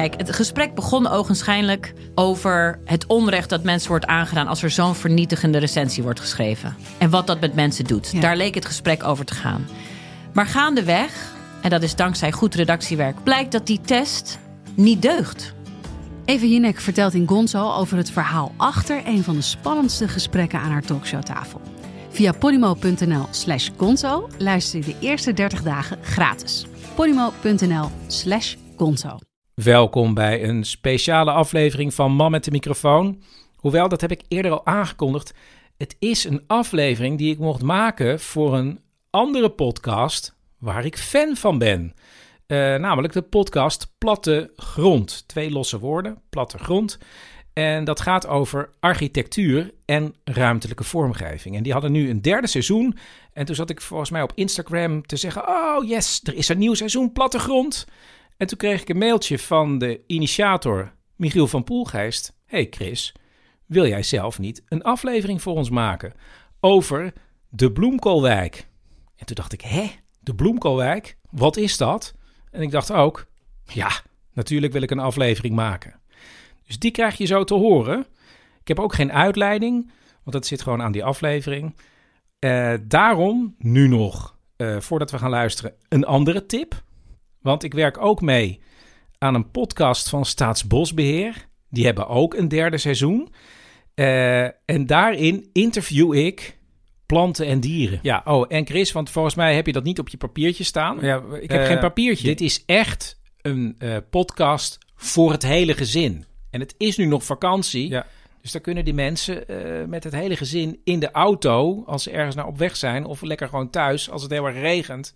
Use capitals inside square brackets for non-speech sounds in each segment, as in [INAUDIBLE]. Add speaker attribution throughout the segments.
Speaker 1: Kijk, het gesprek begon ogenschijnlijk over het onrecht dat mensen wordt aangedaan als er zo'n vernietigende recensie wordt geschreven. En wat dat met mensen doet. Daar leek het gesprek over te gaan. Maar gaandeweg, en dat is dankzij goed redactiewerk, blijkt dat die test niet deugt.
Speaker 2: Eva Jinek vertelt in Gonzo over het verhaal achter een van de spannendste gesprekken aan haar talkshowtafel. Via polymo.nl slash gonzo luister je de eerste 30 dagen gratis. polymo.nl slash gonzo.
Speaker 3: Welkom bij een speciale aflevering van Man met de microfoon. Hoewel, dat heb ik eerder al aangekondigd. Het is een aflevering die ik mocht maken voor een andere podcast waar ik fan van ben. Uh, namelijk de podcast Platte Grond. Twee losse woorden, Platte Grond. En dat gaat over architectuur en ruimtelijke vormgeving. En die hadden nu een derde seizoen. En toen zat ik volgens mij op Instagram te zeggen: Oh yes, er is een nieuw seizoen Plattegrond. En toen kreeg ik een mailtje van de initiator Michiel van Poelgeest. Hey Chris, wil jij zelf niet een aflevering voor ons maken over de Bloemkoolwijk? En toen dacht ik, hè, de Bloemkoolwijk? Wat is dat? En ik dacht ook, ja, natuurlijk wil ik een aflevering maken. Dus die krijg je zo te horen. Ik heb ook geen uitleiding, want dat zit gewoon aan die aflevering. Uh, daarom nu nog, uh, voordat we gaan luisteren, een andere tip. Want ik werk ook mee aan een podcast van Staatsbosbeheer. Die hebben ook een derde seizoen. Uh, en daarin interview ik planten en dieren. Ja, oh, en Chris, want volgens mij heb je dat niet op je papiertje staan. Ja, ik heb uh, geen papiertje. Dit is echt een uh, podcast voor het hele gezin. En het is nu nog vakantie. Ja. Dus dan kunnen die mensen met het hele gezin in de auto, als ze ergens naar op weg zijn, of lekker gewoon thuis, als het heel erg regent,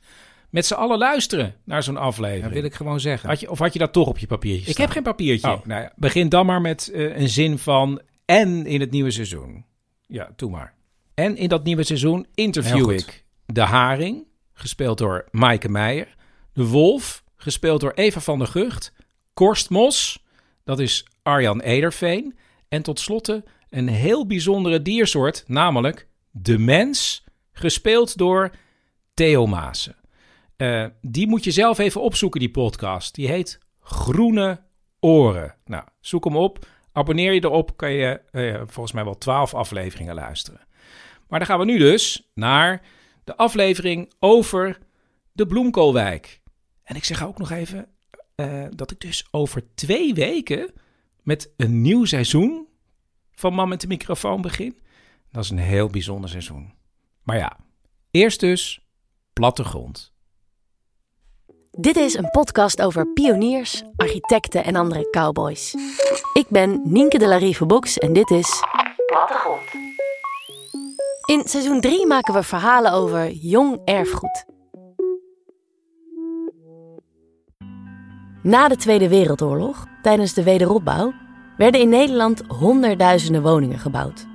Speaker 3: met z'n allen luisteren naar zo'n aflevering. Dat wil ik gewoon zeggen. Had je, of had je dat toch op je papiertje staan? Ik heb geen papiertje. Oh, nou ja, begin dan maar met uh, een zin van en in het nieuwe seizoen. Ja, doe maar. En in dat nieuwe seizoen interview ik de Haring, gespeeld door Maaike Meijer. De Wolf, gespeeld door Eva van der Gucht. Korstmos, dat is Arjan Ederveen. En tot slotte een heel bijzondere diersoort, namelijk de mens, gespeeld door Theo Maassen. Uh, die moet je zelf even opzoeken, die podcast. Die heet Groene Oren. Nou, zoek hem op. Abonneer je erop, kan je uh, volgens mij wel twaalf afleveringen luisteren. Maar dan gaan we nu dus naar de aflevering over de Bloemkoolwijk. En ik zeg ook nog even uh, dat ik dus over twee weken met een nieuw seizoen van Man met de microfoon begin. Dat is een heel bijzonder seizoen. Maar ja, eerst dus plattegrond.
Speaker 4: Dit is een podcast over pioniers, architecten en andere cowboys. Ik ben Nienke de la Rive Box en dit is Plattegrond. In seizoen 3 maken we verhalen over jong erfgoed. Na de Tweede Wereldoorlog, tijdens de wederopbouw, werden in Nederland honderdduizenden woningen gebouwd.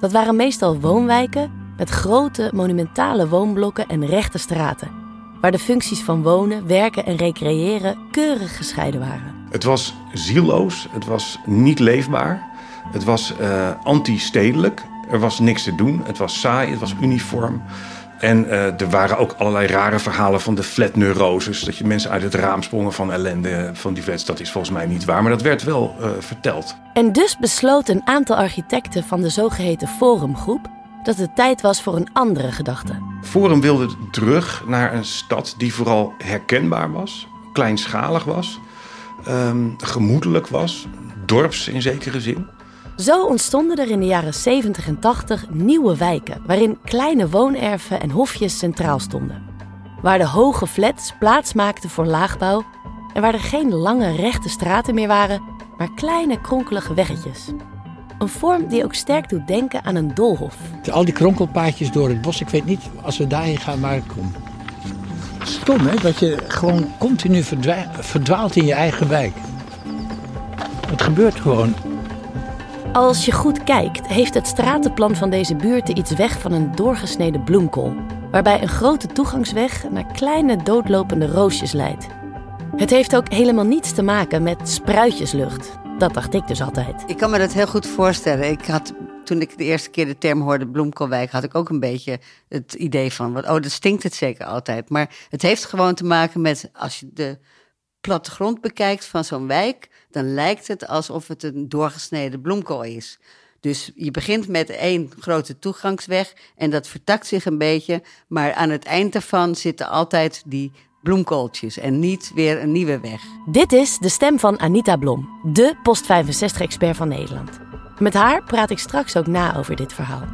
Speaker 4: Dat waren meestal woonwijken met grote monumentale woonblokken en rechte straten waar de functies van wonen, werken en recreëren keurig gescheiden waren.
Speaker 5: Het was zielloos, het was niet leefbaar, het was uh, anti-stedelijk, er was niks te doen, het was saai, het was uniform. En uh, er waren ook allerlei rare verhalen van de flatneuroses. Dat je mensen uit het raam sprongen van ellende van die flats. Dat is volgens mij niet waar, maar dat werd wel uh, verteld.
Speaker 4: En dus besloot een aantal architecten van de zogeheten Forumgroep dat het tijd was voor een andere gedachte.
Speaker 5: Forum wilde terug naar een stad die vooral herkenbaar was, kleinschalig was, um, gemoedelijk was, dorps in zekere zin.
Speaker 4: Zo ontstonden er in de jaren 70 en 80 nieuwe wijken waarin kleine woonerven en hofjes centraal stonden. Waar de hoge flats plaats maakten voor laagbouw en waar er geen lange rechte straten meer waren, maar kleine kronkelige weggetjes. Een vorm die ook sterk doet denken aan een doolhof.
Speaker 6: Al die kronkelpaadjes door het bos, ik weet niet als we daarheen gaan waar ik kom. stom, hè? Dat je gewoon continu verdwaalt in je eigen wijk. Het gebeurt gewoon.
Speaker 4: Als je goed kijkt, heeft het stratenplan van deze buurten iets weg van een doorgesneden bloemkool. Waarbij een grote toegangsweg naar kleine doodlopende roosjes leidt. Het heeft ook helemaal niets te maken met spruitjeslucht. Dat dacht ik dus altijd.
Speaker 7: Ik kan me dat heel goed voorstellen. Ik had, toen ik de eerste keer de term hoorde bloemkoolwijk, had ik ook een beetje het idee van, oh, dat stinkt het zeker altijd. Maar het heeft gewoon te maken met, als je de plattegrond bekijkt van zo'n wijk, dan lijkt het alsof het een doorgesneden bloemkool is. Dus je begint met één grote toegangsweg en dat vertakt zich een beetje, maar aan het eind daarvan zitten altijd die bloemkooltjes en niet weer een nieuwe weg.
Speaker 4: Dit is de stem van Anita Blom, de Post65-expert van Nederland. Met haar praat ik straks ook na over dit verhaal.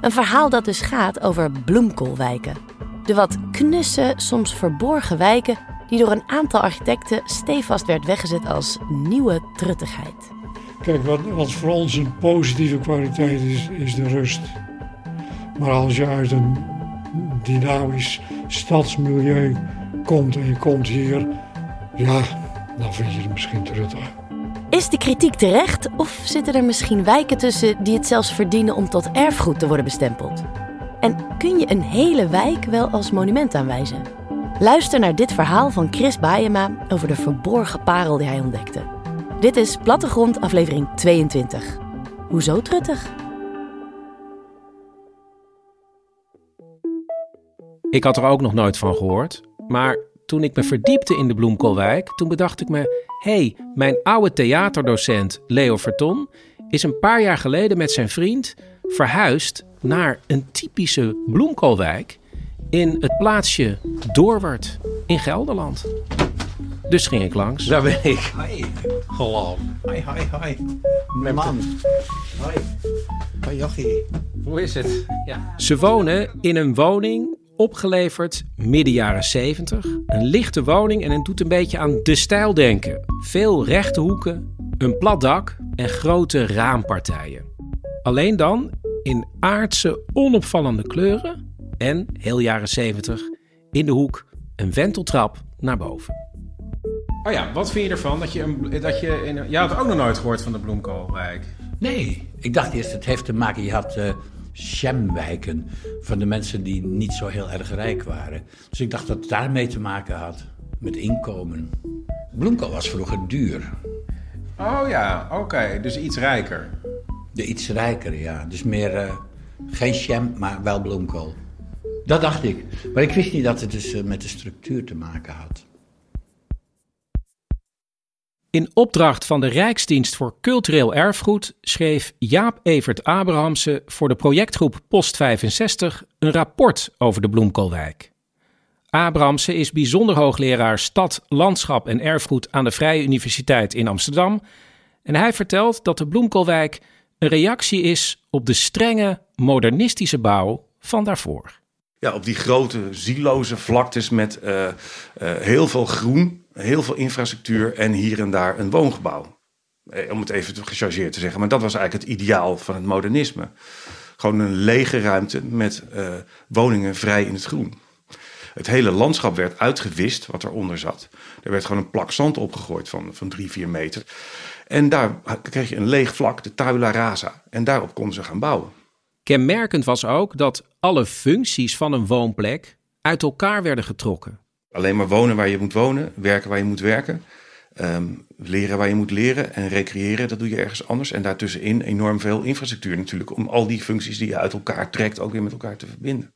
Speaker 4: Een verhaal dat dus gaat over bloemkoolwijken. De wat knusse, soms verborgen wijken die door een aantal architecten stevast werd weggezet als nieuwe truttigheid.
Speaker 8: Kijk, wat, wat voor ons een positieve kwaliteit is, is de rust. Maar als je uit een dynamisch stadsmilieu komt en je komt hier, ja, dan vind je het misschien truttig.
Speaker 4: Is de kritiek terecht of zitten er misschien wijken tussen die het zelfs verdienen om tot erfgoed te worden bestempeld? En kun je een hele wijk wel als monument aanwijzen? Luister naar dit verhaal van Chris Baayema over de verborgen parel die hij ontdekte. Dit is Plattegrond aflevering 22. Hoezo truttig?
Speaker 3: Ik had er ook nog nooit van gehoord. Maar toen ik me verdiepte in de Bloemkoolwijk, toen bedacht ik me... hé, hey, mijn oude theaterdocent Leo Verton is een paar jaar geleden met zijn vriend verhuisd naar een typische bloemkoolwijk in het plaatsje Doorwerd in Gelderland. Dus ging ik langs.
Speaker 6: Daar ben ik. Hoi. Hallo. Hoi, hoi, hoi. Mijn man. Hoi. Hoi, Jochie.
Speaker 3: Hoe is het? Ja. Ze wonen in een woning opgeleverd midden jaren 70. Een lichte woning en het doet een beetje aan de stijl denken. Veel rechte hoeken, een plat dak en grote raampartijen. Alleen dan in aardse onopvallende kleuren en, heel jaren 70, in de hoek een wenteltrap naar boven. Oh ja, wat vind je ervan dat je, een, dat je in, je had ook nog nooit gehoord van de Bloemkoolwijk?
Speaker 6: Nee, ik dacht eerst het heeft te maken, je had uh, shamwijken van de mensen die niet zo heel erg rijk waren. Dus ik dacht dat het daarmee te maken had, met inkomen. Bloemkool was vroeger duur.
Speaker 3: Oh ja, oké, dus iets rijker.
Speaker 6: De iets rijker, ja. Dus meer, uh, geen sham, maar wel bloemkool. Dat dacht ik. Maar ik wist niet dat het dus uh, met de structuur te maken had.
Speaker 3: In opdracht van de Rijksdienst voor Cultureel Erfgoed schreef Jaap Evert Abrahamse voor de projectgroep Post 65 een rapport over de Bloemkoolwijk. Abrahamse is bijzonder hoogleraar stad, landschap en erfgoed aan de Vrije Universiteit in Amsterdam. En hij vertelt dat de Bloemkoolwijk een reactie is op de strenge modernistische bouw van daarvoor.
Speaker 5: Ja, op die grote zieloze vlaktes met uh, uh, heel veel groen, heel veel infrastructuur en hier en daar een woongebouw. Eh, om het even gechargeerd te zeggen. Maar dat was eigenlijk het ideaal van het modernisme. Gewoon een lege ruimte met uh, woningen vrij in het groen. Het hele landschap werd uitgewist wat eronder zat. Er werd gewoon een plak zand opgegooid van, van drie, vier meter. En daar kreeg je een leeg vlak, de tabula. En daarop konden ze gaan bouwen.
Speaker 3: Kenmerkend was ook dat alle functies van een woonplek uit elkaar werden getrokken.
Speaker 5: Alleen maar wonen waar je moet wonen, werken waar je moet werken, um, leren waar je moet leren en recreëren, dat doe je ergens anders. En daartussenin enorm veel infrastructuur natuurlijk, om al die functies die je uit elkaar trekt ook weer met elkaar te verbinden.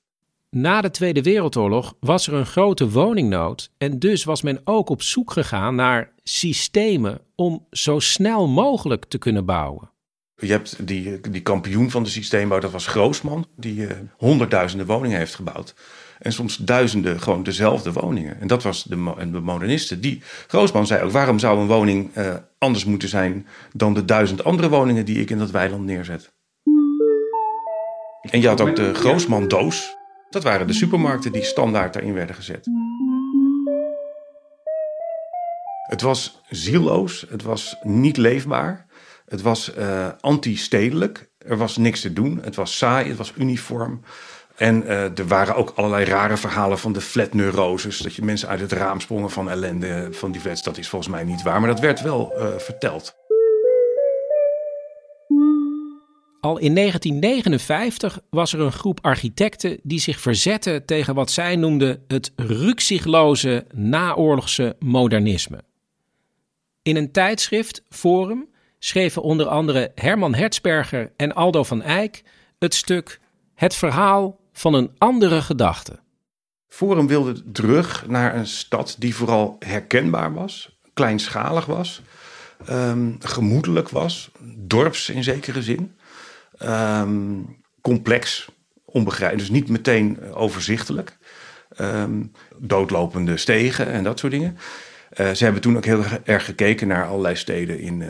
Speaker 3: Na de Tweede Wereldoorlog was er een grote woningnood en dus was men ook op zoek gegaan naar systemen om zo snel mogelijk te kunnen bouwen.
Speaker 5: Je hebt die, die kampioen van de systeembouw, dat was Groosman, die uh, honderdduizenden woningen heeft gebouwd. En soms duizenden gewoon dezelfde woningen. En dat was de, de modernisten. Die, Groosman zei ook, waarom zou een woning uh, anders moeten zijn dan de duizend andere woningen die ik in dat weiland neerzet? En je had ook de Groosman doos. Dat waren de supermarkten die standaard daarin werden gezet. Het was zieloos, het was niet leefbaar. Het was uh, anti-stedelijk. Er was niks te doen. Het was saai, het was uniform. En uh, er waren ook allerlei rare verhalen van de flatneuroses. Dat je mensen uit het raam sprongen van ellende van die flats. Dat is volgens mij niet waar, maar dat werd wel uh, verteld.
Speaker 3: Al in 1959 was er een groep architecten die zich verzetten tegen wat zij noemden het rukzichtloze naoorlogse modernisme. In een tijdschrift, Forum, schreven onder andere Herman Hertzberger en Aldo van Eyck het stuk Het verhaal van een andere gedachte.
Speaker 5: Forum wilde terug naar een stad die vooral herkenbaar was, kleinschalig was, um, gemoedelijk was, dorps in zekere zin, um, complex, onbegrijpelijk, dus niet meteen overzichtelijk, um, doodlopende stegen en dat soort dingen. Uh, ze hebben toen ook heel erg gekeken naar allerlei steden in uh,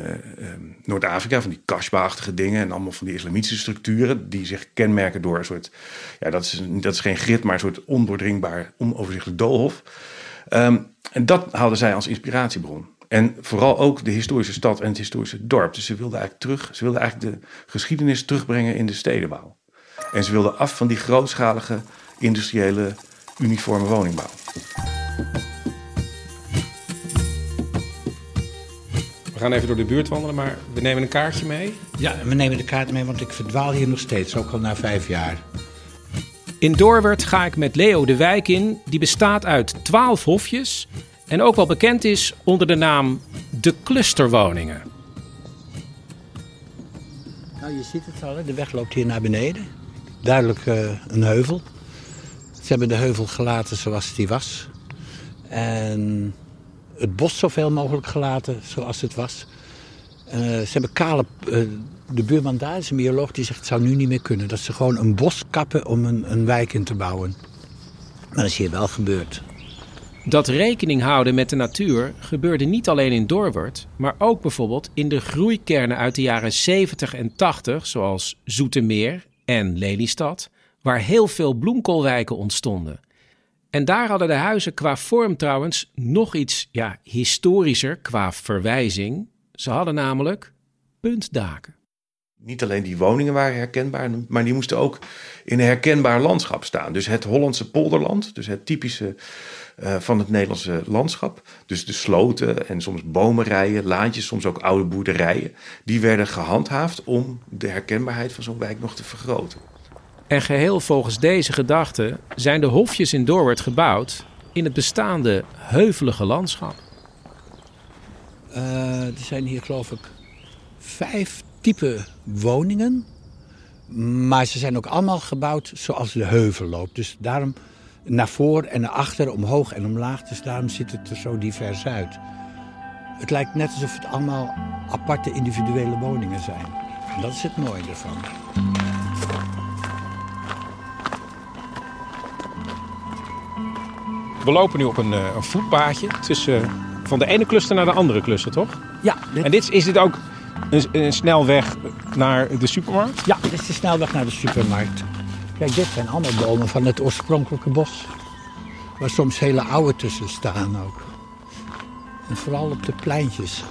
Speaker 5: um, Noord-Afrika, van die kasbah dingen en allemaal van die islamitische structuren die zich kenmerken door een soort, ja, dat is, dat is geen grid, maar een soort ondoordringbaar, onoverzichtelijk doolhof. Um, en dat haalden zij als inspiratiebron. En vooral ook de historische stad en het historische dorp. Dus ze wilden eigenlijk terug, ze wilden eigenlijk de geschiedenis terugbrengen in de stedenbouw. En ze wilden af van die grootschalige industriële uniforme woningbouw.
Speaker 3: Gaan even door de buurt wandelen, maar we nemen een kaartje mee.
Speaker 6: Ja, we nemen de kaart mee, want ik verdwaal hier nog steeds, ook al na vijf jaar.
Speaker 3: In Doorwerd ga ik met Leo de wijk in. Die bestaat uit twaalf hofjes en ook wel bekend is onder de naam de clusterwoningen.
Speaker 6: Nou, je ziet het al, de weg loopt hier naar beneden. Duidelijk uh, een heuvel. Ze hebben de heuvel gelaten zoals die was. En het bos zoveel mogelijk gelaten zoals het was. Uh, ze hebben kale... Uh, de buurman daar is een bioloog die zegt het zou nu niet meer kunnen. Dat ze gewoon een bos kappen om een, een wijk in te bouwen. Maar dat is hier wel gebeurd.
Speaker 3: Dat rekening houden met de natuur gebeurde niet alleen in Doorwerd, maar ook bijvoorbeeld in de groeikernen uit de jaren 70 en 80, zoals Zoetermeer en Lelystad, waar heel veel bloemkoolwijken ontstonden. En daar hadden de huizen qua vorm trouwens nog iets ja, historischer qua verwijzing. Ze hadden namelijk puntdaken.
Speaker 5: Niet alleen die woningen waren herkenbaar, maar die moesten ook in een herkenbaar landschap staan. Dus het Hollandse polderland, dus het typische uh, van het Nederlandse landschap. Dus de sloten en soms bomenrijen, laantjes, soms ook oude boerderijen. Die werden gehandhaafd om de herkenbaarheid van zo'n wijk nog te vergroten.
Speaker 3: En geheel volgens deze gedachte zijn de hofjes in Doorwerd gebouwd in het bestaande heuvelige landschap.
Speaker 6: Uh, er zijn hier geloof ik vijf typen woningen. Maar ze zijn ook allemaal gebouwd zoals de heuvel loopt. Dus daarom naar voren en naar achter, omhoog en omlaag. Dus daarom ziet het er zo divers uit. Het lijkt net alsof het allemaal aparte individuele woningen zijn. En dat is het mooie ervan.
Speaker 3: We lopen nu op een, uh, een voetpaadje tussen, uh, van de ene cluster naar de andere cluster, toch?
Speaker 6: Ja.
Speaker 3: Dit... En dit, is dit ook een, een, snelweg naar de supermarkt?
Speaker 6: Ja, dit is de snelweg naar de supermarkt. Kijk, dit zijn allemaal bomen van het oorspronkelijke bos. Waar soms hele oude tussen staan ook. En vooral op de pleintjes.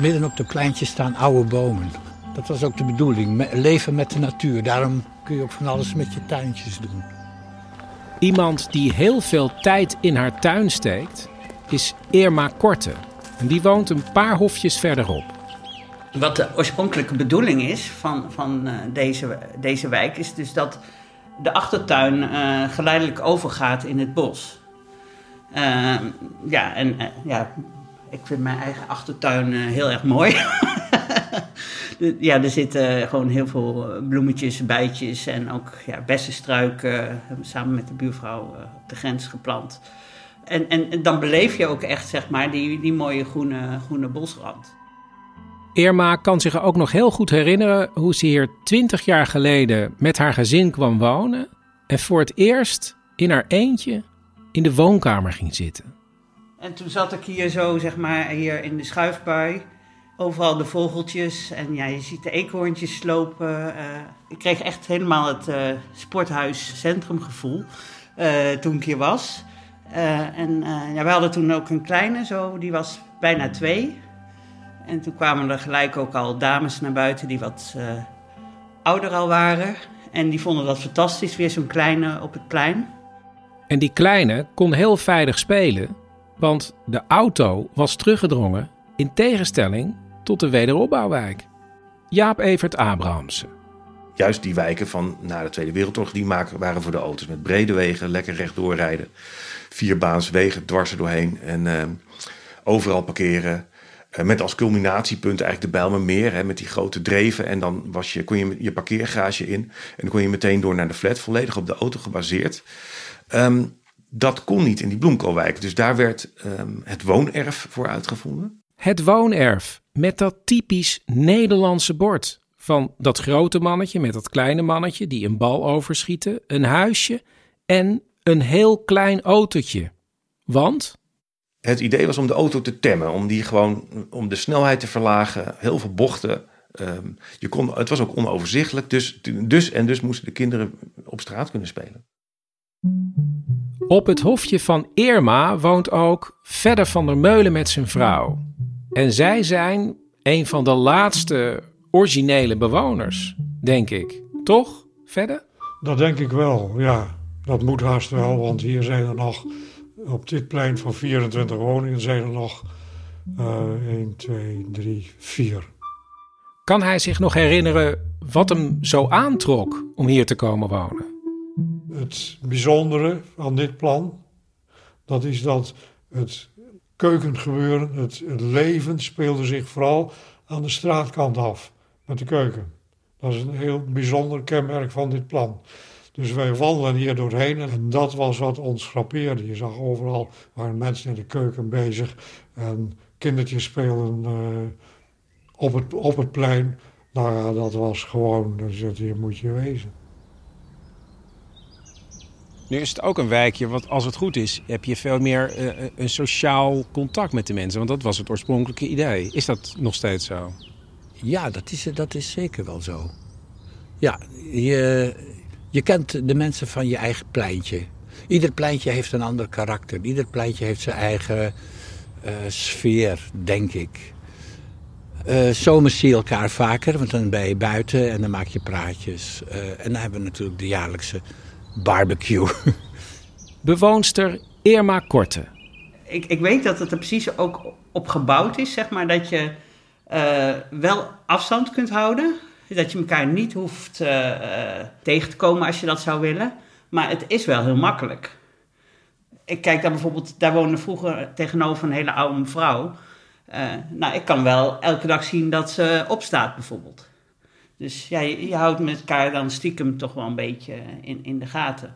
Speaker 6: Midden op de pleintjes staan oude bomen. Dat was ook de bedoeling, leven met de natuur. Daarom kun je ook van alles met je tuintjes doen.
Speaker 3: Iemand die heel veel tijd in haar tuin steekt, is Irma Korte. En die woont een paar hofjes verderop.
Speaker 9: Wat de oorspronkelijke bedoeling is van, van uh, deze, deze wijk, is dus dat de achtertuin uh, geleidelijk overgaat in het bos. Uh, ja, en ja, ik vind mijn eigen achtertuin heel erg mooi. [LAUGHS] ja, er zitten gewoon heel veel bloemetjes, bijtjes en ook ja, bessenstruiken. samen met de buurvrouw op de grens geplant. En, en, dan beleef je ook echt, zeg maar, die, die mooie groene, groene bosrand.
Speaker 3: Irma kan zich ook nog heel goed herinneren hoe ze hier twintig jaar geleden met haar gezin kwam wonen en voor het eerst in haar eentje in de woonkamer ging zitten.
Speaker 9: En toen zat ik hier zo, zeg maar, hier in de schuifbui. Overal de vogeltjes en ja, je ziet de eekhoorntjes slopen. Uh, ik kreeg echt helemaal het uh, sporthuis centrumgevoel uh, toen ik hier was. en ja, we hadden toen ook een kleine, zo, die was bijna twee. En toen kwamen er gelijk ook al dames naar buiten die wat ouder al waren. En die vonden dat fantastisch, weer zo'n kleine op het plein.
Speaker 3: En die kleine kon heel veilig spelen, want de auto was teruggedrongen in tegenstelling tot de wederopbouwwijk. Jaap Evert Abrahamsen.
Speaker 5: Juist die wijken van na de Tweede Wereldoorlog, die waren voor de auto's met brede wegen, lekker rechtdoor rijden. Vierbaans wegen dwars doorheen en uh, overal parkeren. Uh, met als culminatiepunt eigenlijk de Bijlmermeer, hè, met die grote dreven. En dan was je, kon je je parkeergarage in en dan kon je meteen door naar de flat, volledig op de auto gebaseerd. Um, dat kon niet in die bloemkoolwijk. Dus daar werd um, het woonerf voor uitgevonden.
Speaker 3: Het woonerf met dat typisch Nederlandse bord. Van dat grote mannetje met dat kleine mannetje die een bal overschieten, een huisje en een heel klein autootje. Want?
Speaker 5: Het idee was om de auto te temmen, om die gewoon om de snelheid te verlagen, heel veel bochten. Um, je kon, het was ook onoverzichtelijk, dus, dus en dus moesten de kinderen op straat kunnen spelen.
Speaker 3: Op het hofje van Irma woont ook Verder van der Meulen met zijn vrouw. En zij zijn een van de laatste originele bewoners, denk ik. Toch, Verder?
Speaker 8: Dat denk ik wel, ja. Dat moet haast wel, want hier zijn er nog... Op dit plein van 24 woningen zijn er nog uh, 1, 2, 3, 4.
Speaker 3: Kan hij zich nog herinneren wat hem zo aantrok om hier te komen wonen?
Speaker 8: Het bijzondere aan dit plan, dat is dat het keukengebeuren, het, het leven speelde zich vooral aan de straatkant af met de keuken. Dat is een heel bijzonder kenmerk van dit plan. Dus wij wandelen hier doorheen en dat was wat ons frappeerde. Je zag overal waren mensen in de keuken bezig en kindertjes spelen uh, op, het, op het plein. Nou ja, dat was gewoon, dus hier moet je wezen.
Speaker 3: Nu is het ook een wijkje, wat als het goed is, heb je veel meer uh, een sociaal contact met de mensen. Want dat was het oorspronkelijke idee. Is dat nog steeds zo?
Speaker 6: Ja, dat is, dat is zeker wel zo. Ja, je, je kent de mensen van je eigen pleintje. Ieder pleintje heeft een ander karakter. Ieder pleintje heeft zijn eigen uh, sfeer, denk ik. Uh, zomers zie je elkaar vaker, want dan ben je buiten en dan maak je praatjes. En dan hebben we natuurlijk de jaarlijkse barbecue.
Speaker 3: Bewoonster Irma Korte.
Speaker 9: Ik, ik weet dat het er precies ook op gebouwd is, zeg maar, dat je uh, wel afstand kunt houden. Dat je elkaar niet hoeft uh, tegen te komen als je dat zou willen. Maar het is wel heel makkelijk. Ik kijk daar bijvoorbeeld, daar woonde vroeger tegenover een hele oude mevrouw. Uh, nou, ik kan wel elke dag zien dat ze opstaat, bijvoorbeeld. Dus ja, je, je, houdt met elkaar dan stiekem toch wel een beetje in, in de gaten.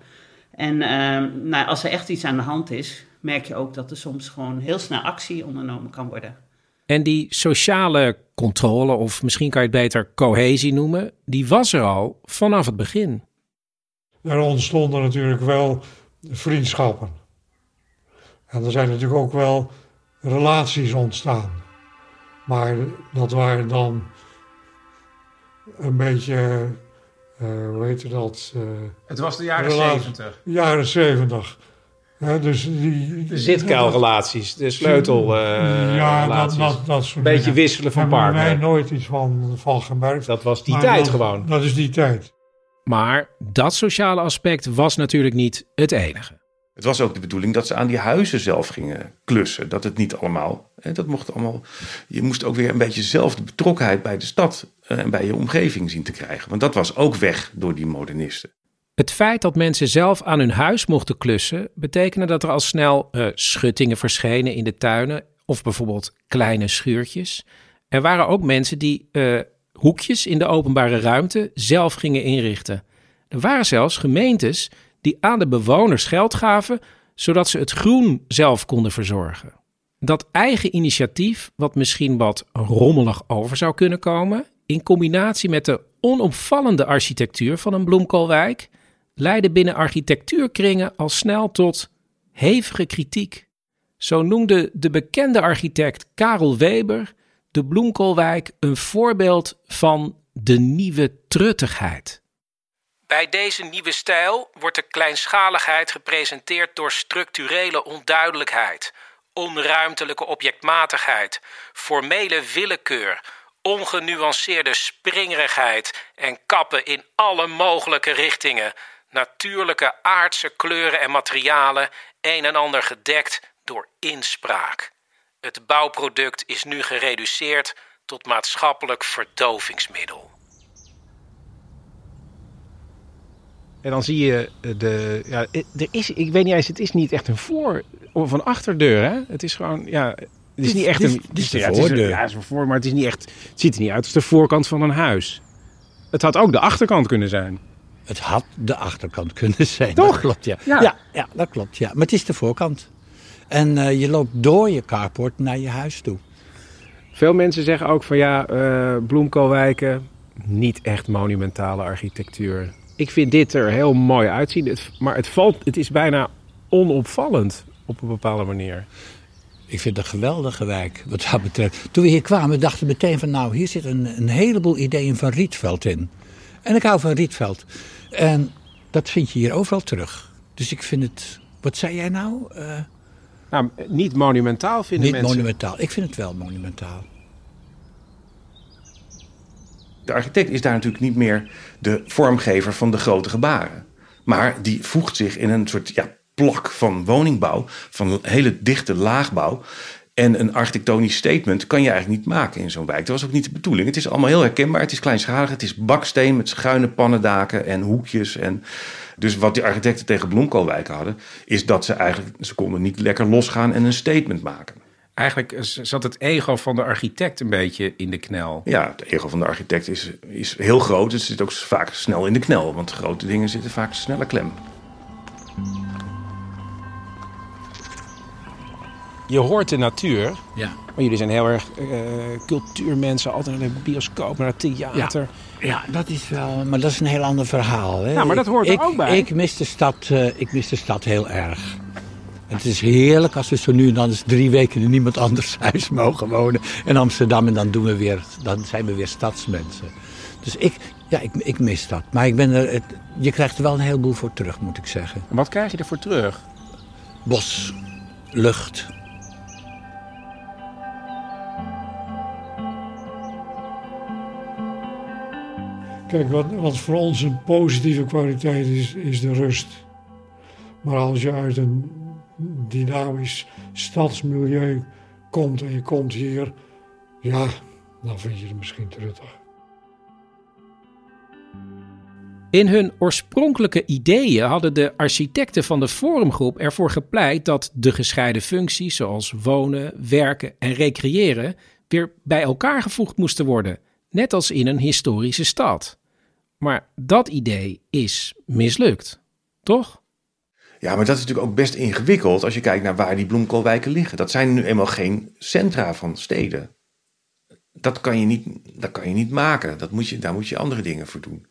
Speaker 9: En uh, nou, als er echt iets aan de hand is, merk je ook dat er soms gewoon heel snel actie ondernomen kan worden.
Speaker 3: En die sociale controle, of misschien kan je het beter cohesie noemen, die was er al vanaf het begin.
Speaker 8: Er ontstonden natuurlijk wel vriendschappen. En er zijn natuurlijk ook wel relaties ontstaan. Maar dat waren dan een beetje, uh, hoe heet dat? Uh,
Speaker 3: het was de jaren zeventig.
Speaker 8: Jaren zeventig. Ja, dus die,
Speaker 3: de zitkuilrelaties, de sleutelrelaties. Uh,
Speaker 8: ja, dat, dat, dat soort
Speaker 3: Een beetje dingen. wisselen van partner.
Speaker 8: Daar hebben wij nooit iets van, van gemerkt.
Speaker 3: Dat was die maar tijd
Speaker 8: dat,
Speaker 3: gewoon.
Speaker 8: Dat is die tijd.
Speaker 3: Maar dat sociale aspect was natuurlijk niet het enige.
Speaker 5: Het was ook de bedoeling dat ze aan die huizen zelf gingen klussen. Dat het niet allemaal, hè, dat mocht allemaal. Je moest ook weer een beetje zelf de betrokkenheid bij de stad en bij je omgeving zien te krijgen. Want dat was ook weg door die modernisten.
Speaker 3: Het feit dat mensen zelf aan hun huis mochten klussen, betekende dat er al snel uh, schuttingen verschenen in de tuinen of bijvoorbeeld kleine schuurtjes. Er waren ook mensen die uh, hoekjes in de openbare ruimte zelf gingen inrichten. Er waren zelfs gemeentes die aan de bewoners geld gaven, zodat ze het groen zelf konden verzorgen. Dat eigen initiatief, wat misschien wat rommelig over zou kunnen komen, in combinatie met de onopvallende architectuur van een bloemkoolwijk, leidde binnen architectuurkringen al snel tot hevige kritiek. Zo noemde de bekende architect Karel Weber de bloemkoolwijk een voorbeeld van de nieuwe truttigheid. Bij deze nieuwe stijl wordt de kleinschaligheid gepresenteerd door structurele onduidelijkheid, onruimtelijke objectmatigheid, formele willekeur, Ongenuanceerde springerigheid en kappen in alle mogelijke richtingen. Natuurlijke aardse kleuren en materialen, een en ander gedekt door inspraak. Het bouwproduct is nu gereduceerd tot maatschappelijk verdovingsmiddel.
Speaker 10: En dan zie je de. Ja, er is, ik weet niet eens, het is niet echt een voor- of een achterdeur. Hè? Het is gewoon. Ja, het is niet echt een.
Speaker 6: dit is de
Speaker 10: het
Speaker 6: voordeur.
Speaker 10: ja, het is een voor, maar het is niet echt. Het ziet er niet uit als de voorkant van een huis. Het had ook de achterkant kunnen zijn.
Speaker 6: Het had de achterkant kunnen zijn.
Speaker 10: Toch?
Speaker 6: Dat klopt, ja.
Speaker 10: Ja.
Speaker 6: Ja. Ja, dat klopt, ja. Maar het is de voorkant. En eh, je loopt door je carport naar je huis toe.
Speaker 10: Veel mensen zeggen ook van ja, eh bloemkoolwijken, niet echt monumentale architectuur. Ik vind dit er heel mooi uitzien, het, maar het, valt, het is bijna onopvallend op een bepaalde manier.
Speaker 6: Ik vind het een geweldige wijk, wat dat betreft. Toen we hier kwamen, dachten we meteen van... nou, hier zit een, een heleboel ideeën van Rietveld in. En ik hou van Rietveld. En dat vind je hier overal terug. Dus ik vind het... Wat zei jij nou? Eh,
Speaker 10: Nou, niet monumentaal vinden
Speaker 6: niet
Speaker 10: mensen.
Speaker 6: monumentaal. Ik vind het wel monumentaal.
Speaker 5: De architect is daar natuurlijk niet meer de vormgever van de grote gebaren. Maar die voegt zich in een soort ja, plak van woningbouw, van hele dichte laagbouw. En een architectonisch statement kan je eigenlijk niet maken in zo'n wijk. Dat was ook niet de bedoeling. Het is allemaal heel herkenbaar. Het is kleinschalig. Het is baksteen met schuine pannendaken en hoekjes. En dus wat die architecten tegen bloemkoolwijken hadden, is dat ze eigenlijk ze konden niet lekker losgaan en een statement maken.
Speaker 10: Eigenlijk zat het ego van de architect een beetje in de knel.
Speaker 5: Ja, het ego van de architect is, is heel groot. Het zit ook vaak snel in de knel, want grote dingen zitten vaak sneller klem.
Speaker 10: Je hoort de natuur,
Speaker 6: Ja.
Speaker 10: maar jullie zijn heel erg eh, cultuurmensen, altijd naar de bioscoop, naar het theater.
Speaker 6: Ja, dat is wel... Maar dat is een heel ander verhaal. Hè?
Speaker 10: Ja, maar dat hoort er ook bij.
Speaker 6: Ik mis, de stad, eh, ik mis de stad heel erg. En het is heerlijk als we zo nu en dan eens drie weken in niemand anders huis mogen wonen. In Amsterdam en dan, doen we weer, dan zijn we weer stadsmensen. Dus ik, ja, ik, ik mis dat. Maar ik ben er, het, je krijgt er wel een heleboel voor terug, moet ik zeggen.
Speaker 10: Wat krijg je ervoor terug?
Speaker 6: Bos, lucht,
Speaker 8: Kijk, wat, wat voor ons een positieve kwaliteit is, is de rust. Maar als je uit een dynamisch stadsmilieu komt en je komt hier, ja, dan vind je het misschien truttig.
Speaker 3: In hun oorspronkelijke ideeën hadden de architecten van de Forumgroep ervoor gepleit dat de gescheiden functies zoals wonen, werken en recreëren weer bij elkaar gevoegd moesten worden, net als in een historische stad. Maar dat idee is mislukt, toch?
Speaker 5: Ja, maar dat is natuurlijk ook best ingewikkeld als je kijkt naar waar die bloemkoolwijken liggen. Dat zijn nu eenmaal geen centra van steden. Dat kan je niet, dat kan je niet maken. Dat moet je, daar moet je andere dingen voor doen.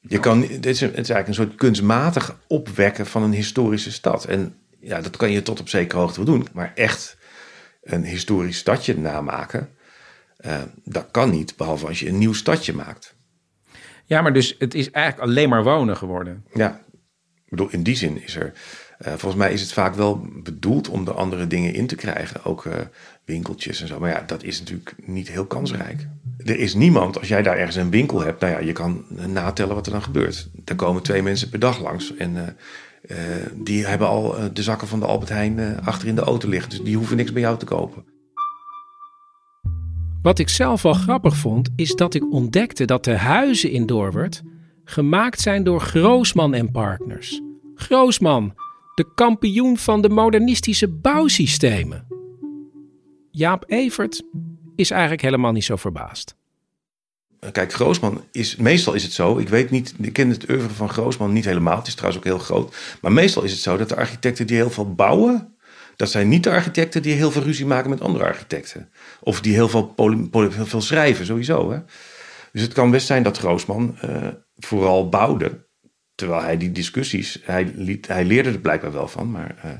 Speaker 5: Je kan, dit is, het is eigenlijk een soort kunstmatig opwekken van een historische stad. En ja, dat kan je tot op zekere hoogte wel doen. Maar echt een historisch stadje namaken, eh, dat kan niet. Behalve als je een nieuw stadje maakt.
Speaker 10: Ja, maar dus het is eigenlijk alleen maar wonen geworden.
Speaker 5: Ja, in die zin is er. eh, volgens mij is het vaak wel bedoeld om er andere dingen in te krijgen. Ook eh, winkeltjes en zo. Maar ja, dat is natuurlijk niet heel kansrijk. Er is niemand, als jij daar ergens een winkel hebt, nou ja, je kan natellen wat er dan gebeurt. Er komen twee mensen per dag langs. En eh, die hebben al de zakken van de Albert Heijn eh, achter in de auto liggen. Dus die hoeven niks bij jou te kopen.
Speaker 3: Wat ik zelf wel grappig vond, is dat ik ontdekte dat de huizen in Doorwerd gemaakt zijn door Groosman en Partners. Groosman, de kampioen van de modernistische bouwsystemen. Jaap Evert is eigenlijk helemaal niet zo verbaasd.
Speaker 5: Kijk, Groosman is, meestal is het zo, ik weet niet, ik ken het oeuvre van Groosman niet helemaal, het is trouwens ook heel groot. Maar meestal is het zo dat de architecten die heel veel bouwen, dat zijn niet de architecten die heel veel ruzie maken met andere architecten. Of die heel veel, veel schrijven, sowieso. Hè? Dus het kan best zijn dat Groosman eh, vooral bouwde, terwijl hij die discussies, hij, liet, hij leerde er blijkbaar wel van, maar eh,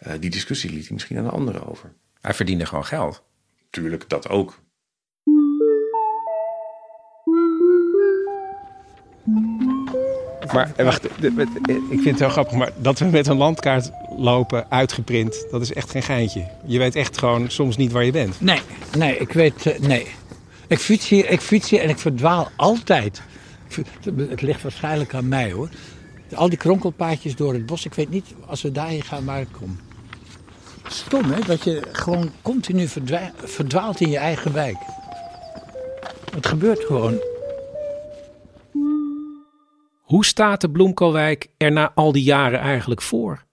Speaker 5: eh, die discussie liet hij misschien aan de anderen over.
Speaker 10: Hij verdiende gewoon geld.
Speaker 5: Tuurlijk, dat ook.
Speaker 10: Maar eh, wacht, ik vind het heel grappig, maar dat we met een landkaart lopen, uitgeprint. Dat is echt geen geintje. Je weet echt gewoon soms niet waar je bent.
Speaker 6: Nee, nee, ik weet, nee. Ik fiets hier, ik fiets hier en ik verdwaal altijd. [LAUGHS] Het ligt waarschijnlijk aan mij hoor. Al die kronkelpaadjes door het bos, ik weet niet als we daarheen gaan waar ik kom. Stom hè, dat je gewoon continu verdwa- verdwaalt in je eigen wijk. Het gebeurt gewoon.
Speaker 3: Hoe staat de Bloemkoolwijk er na al die jaren eigenlijk voor?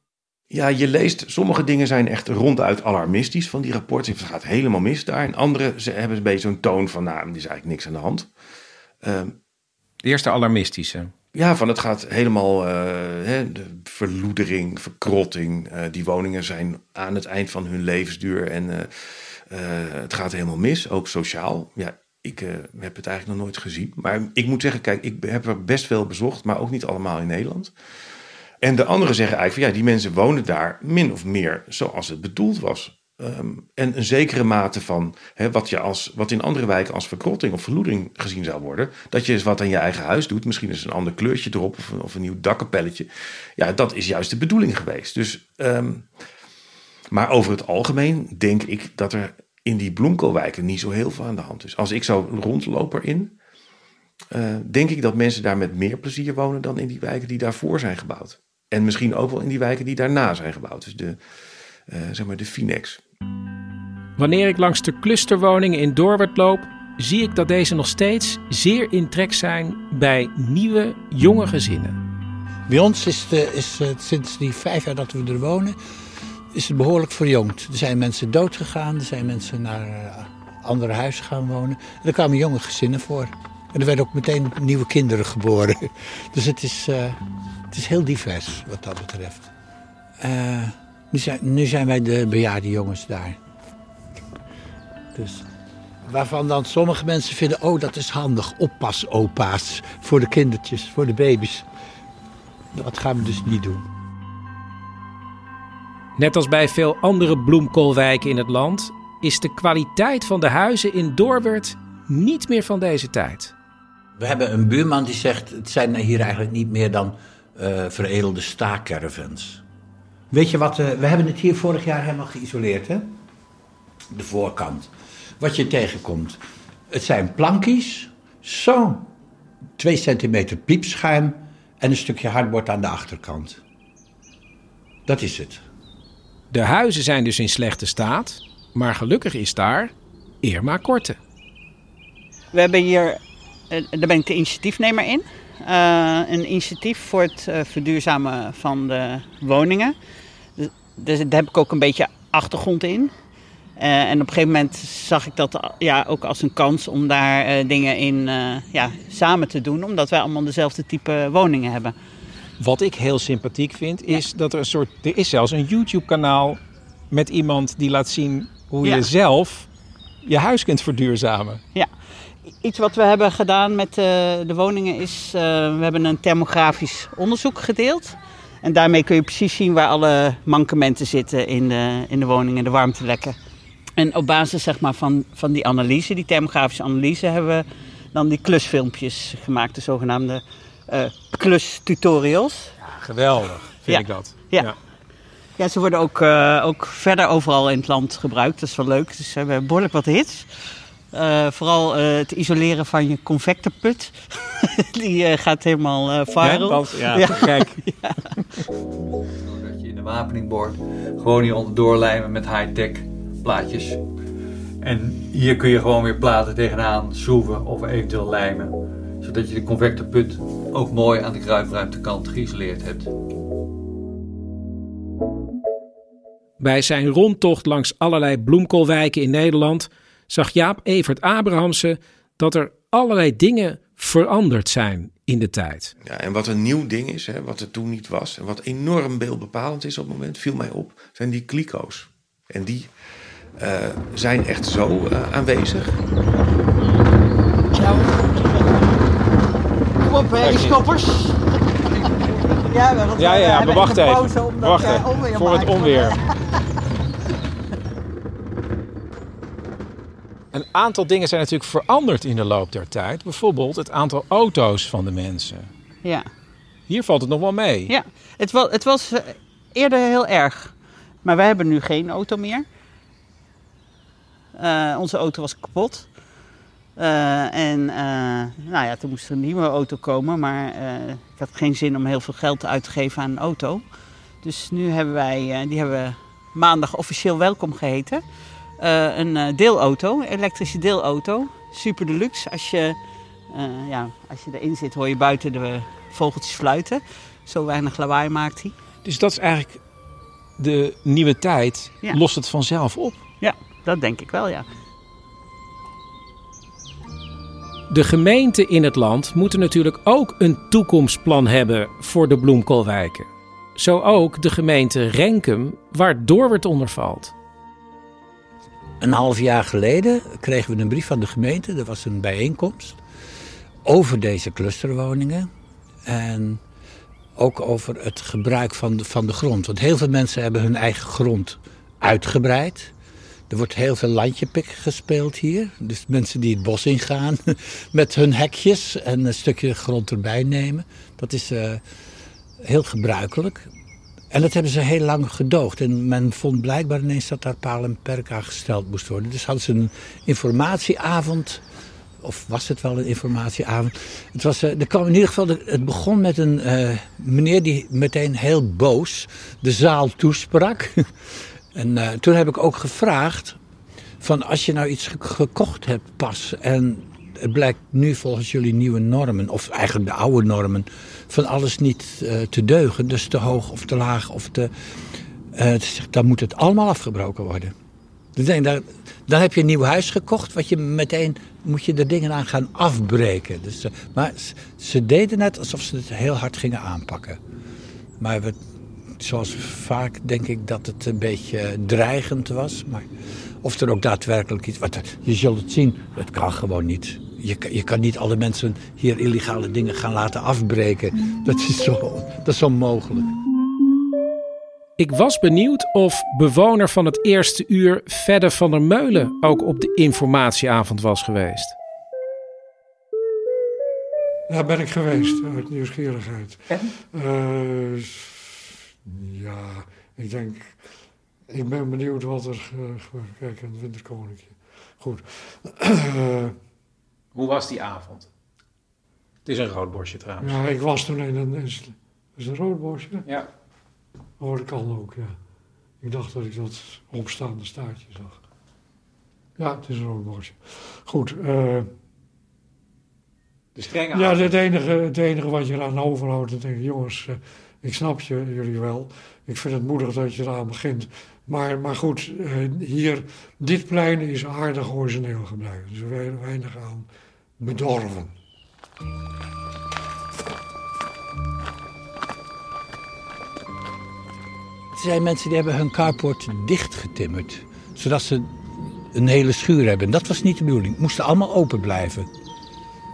Speaker 5: Ja, je leest, sommige dingen zijn echt ronduit alarmistisch van die rapporten. Het gaat helemaal mis daar. En andere ze hebben een beetje zo'n toon van, nou, er is eigenlijk niks aan de hand. Ehm,
Speaker 3: De eerste alarmistische.
Speaker 5: ja, van het gaat helemaal, eh, hè, de verloedering, verkrotting. Eh, die woningen zijn aan het eind van hun levensduur en eh, het gaat helemaal mis, ook sociaal. Ja, ik heb het eigenlijk nog nooit gezien. Maar ik moet zeggen, kijk, ik heb er best veel bezocht, maar ook niet allemaal in Nederland. En de anderen zeggen eigenlijk van ja, die mensen wonen daar min of meer zoals het bedoeld was. Ehm, en een zekere mate van wat, je als, wat in andere wijken als verkrotting of verloedering gezien zou worden. Dat je eens wat aan je eigen huis doet. Misschien is een ander kleurtje erop of, of een nieuw dakkapelletje. Ja, dat is juist de bedoeling geweest. Dus, ehm, maar over het algemeen denk ik dat er in die bloemkoolwijken niet zo heel veel aan de hand is. Als ik zo rondloop erin, eh, denk ik dat mensen daar met meer plezier wonen dan in die wijken die daarvoor zijn gebouwd. En misschien ook wel in die wijken die daarna zijn gebouwd. Dus de, eh, zeg maar de Finex.
Speaker 3: Wanneer ik langs de clusterwoningen in Doorwerd loop, zie ik dat deze nog steeds zeer in trek zijn bij nieuwe, jonge gezinnen.
Speaker 6: Bij ons is, de, is het sinds die vijf jaar dat we er wonen, is het behoorlijk verjongd. Er zijn mensen doodgegaan, er zijn mensen naar eh, andere huizen gaan wonen. En er kwamen jonge gezinnen voor. En er werden ook meteen nieuwe kinderen geboren. [LAUGHS] Dus het is, eh, het is heel divers wat dat betreft. Eh, nu, zijn, nu zijn wij de bejaarde jongens daar. Dus waarvan dan sommige mensen vinden, oh dat is handig, oppas-opa's voor de kindertjes, voor de baby's. Dat gaan we dus niet doen.
Speaker 3: Net als bij veel andere bloemkoolwijken in het land, is de kwaliteit van de huizen in Doorwerd niet meer van deze tijd.
Speaker 6: We hebben een buurman die zegt, het zijn hier eigenlijk niet meer dan eh, veredelde staakcaravans. Weet je wat, eh, we hebben het hier vorig jaar helemaal geïsoleerd, hè? De voorkant. Wat je tegenkomt, het zijn plankies, zo, twee centimeter piepschuim en een stukje hardbord aan de achterkant. Dat is het.
Speaker 3: De huizen zijn dus in slechte staat, maar gelukkig is daar Irma Korte.
Speaker 9: We hebben hier, eh, daar ben ik de initiatiefnemer in. Eh, een initiatief voor het eh, verduurzamen van de woningen. Dus, daar heb ik ook een beetje achtergrond in. Eh, en op een gegeven moment zag ik dat ja, ook als een kans om daar eh, dingen in eh, ja, samen te doen. Omdat wij allemaal dezelfde type woningen hebben.
Speaker 3: Wat ik heel sympathiek vind, is dat er een soort. Er is zelfs een YouTube-kanaal met iemand die laat zien hoe
Speaker 9: Ja.
Speaker 3: je zelf je huis kunt verduurzamen.
Speaker 9: Ja, iets wat we hebben gedaan met de woningen is, we hebben een thermografisch onderzoek gedeeld. En daarmee kun je precies zien waar alle mankementen zitten in de, in de woningen, de warmtelekken. En op basis zeg maar, van, van die analyse, die thermografische analyse, hebben we dan die klusfilmpjes gemaakt, de zogenaamde eh klustutorials.
Speaker 3: Geweldig, vind
Speaker 9: Ja.
Speaker 3: ik dat.
Speaker 9: Ja. Ja, ze worden ook, eh, ook verder overal in het land gebruikt. Dat is wel leuk. Dus we hebben behoorlijk wat hits. Eh, vooral eh, het isoleren van je convectorput. [LAUGHS] Die eh, gaat helemaal eh viral.
Speaker 3: Ja, want- ja, te gek. [LAUGHS]
Speaker 11: Dat je in de wapening boort. Gewoon hier onderdoor lijmen met high-tech plaatjes. En hier kun je gewoon weer platen tegenaan schroeven of eventueel lijmen. Zodat je de convectorput ook mooi aan de kruipruimtekant geïsoleerd hebt.
Speaker 3: Bij zijn rondtocht langs allerlei bloemkoolwijken in Nederland zag Jaap Evert Abrahamsen dat er allerlei dingen veranderd zijn in de tijd.
Speaker 5: Ja, en wat een nieuw ding is, hè, wat er toen niet was, en wat enorm beeldbepalend is op het moment, viel mij op, zijn die kliko's. En die eh, zijn echt zo eh, aanwezig.
Speaker 9: Kom op, hè, schoppers. [LAUGHS] Ja, we,
Speaker 3: Ja, ja,
Speaker 9: hebben
Speaker 3: we wachten even.
Speaker 9: pauze omdat
Speaker 3: Wacht
Speaker 9: jij
Speaker 3: even,
Speaker 9: onweer
Speaker 3: voor het onweer. [LAUGHS] Een aantal dingen zijn natuurlijk veranderd in de loop der tijd. Bijvoorbeeld het aantal auto's van de mensen.
Speaker 9: Ja.
Speaker 3: Hier valt het nog wel mee.
Speaker 9: Ja, het was, het was eh, eerder heel erg. Maar wij hebben nu geen auto meer. Eh, onze auto was kapot. Eh, en uh, nou ja, toen moest er een nieuwe auto komen. Maar ik had geen zin om heel veel geld uit te geven aan een auto. Dus nu hebben wij, die hebben we maandag officieel welkom geheten. Een deelauto, elektrische deelauto. Super deluxe. Als je, ja, als je erin zit hoor je buiten de vogeltjes fluiten. Zo weinig lawaai maakt hij.
Speaker 10: Dus dat is eigenlijk de nieuwe tijd. Lost het vanzelf op?
Speaker 9: Ja, dat denk ik wel, ja.
Speaker 3: De gemeenten in het land moeten natuurlijk ook een toekomstplan hebben voor de bloemkoolwijken. Zo ook de gemeente Renkum, waar Doorwerd onder valt.
Speaker 6: Een half jaar geleden kregen we een brief van de gemeente. Er was een bijeenkomst over deze clusterwoningen. En ook over het gebruik van de, van de grond. Want heel veel mensen hebben hun eigen grond uitgebreid. Er wordt heel veel landjepik gespeeld hier. Dus mensen die het bos ingaan [LAUGHS] met hun hekjes en een stukje grond erbij nemen. Dat is uh, heel gebruikelijk. En dat hebben ze heel lang gedoogd. En men vond blijkbaar ineens dat daar paal en perk gesteld moest worden. Dus hadden ze een informatieavond of was het wel een informatieavond? Het, was, uh, er kwam in ieder geval, het begon met een uh, meneer die meteen heel boos de zaal toesprak. [LAUGHS] en uh, toen heb ik ook gevraagd: van als je nou iets gekocht hebt pas en het blijkt nu volgens jullie nieuwe normen, of eigenlijk de oude normen, van alles niet te deugen, dus te hoog of te laag of te. dan moet het allemaal afgebroken worden. Dus dan, heb je een nieuw huis gekocht, wat je meteen moet je de dingen aan gaan afbreken. Dus, uh, maar ze deden net alsof ze het heel hard gingen aanpakken. Maar we, zoals vaak denk ik dat het een beetje dreigend was. Maar of er ook daadwerkelijk iets... Wat, je zult het zien, het kan gewoon niet. Je, je kan niet alle mensen hier illegale dingen gaan laten afbreken. Dat is, zo, dat is onmogelijk.
Speaker 3: Ik was benieuwd of bewoner van het eerste uur Verder van der Meulen ook op de informatieavond was geweest.
Speaker 8: Daar ben ik geweest, uit nieuwsgierigheid. En? Uh, ja, ik denk... Ik ben benieuwd wat er... Uh, kijk, een winterkoninkje. Goed. Uh, [CLEARS THROAT]
Speaker 10: Hoe was die avond? Het is een roodborstje trouwens.
Speaker 8: Ja, ik was toen in een... Is, is een roodborstje?
Speaker 10: Ja.
Speaker 8: Oh, dat kan ook, ja. Ik dacht dat ik dat opstaande staartje zag. Ja, het is een roodborstje. Goed. Uh,
Speaker 10: de strenge
Speaker 8: Ja, het enige, het enige wat je eraan overhoudt, dat denk ik, jongens, uh, ik snap je, jullie wel. Ik vind het moedig dat je eraan begint. Maar, maar goed, uh, hier, dit plein is aardig origineel gebleven. Dus weinig aan bedorven.
Speaker 6: Er zijn mensen die hebben hun carport dichtgetimmerd. Zodat ze een hele schuur hebben. Dat was niet de bedoeling. Het moesten allemaal open blijven.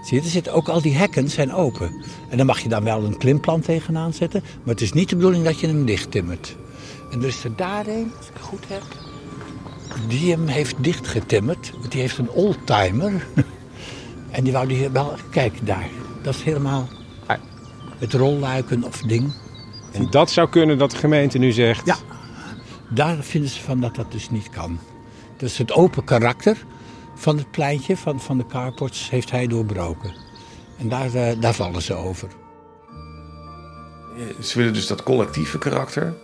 Speaker 6: Zie je, er zitten ook al die hekken zijn open. En dan mag je dan wel een klimplant tegenaan zetten. Maar het is niet de bedoeling dat je hem dichttimmert. En er is er daar een, als ik het goed heb. Die hem heeft dichtgetimmerd. Want die heeft een oldtimer. [LAUGHS] en die wou die wel... Kijk, daar. Dat is helemaal het rolluiken of ding.
Speaker 10: En dat zou kunnen dat de gemeente nu zegt...
Speaker 6: Ja, daar vinden ze van dat dat dus niet kan. Dus het open karakter van het pleintje, van, van de carports, heeft hij doorbroken. En daar, uh, daar vallen ze over.
Speaker 5: Ze willen dus dat collectieve karakter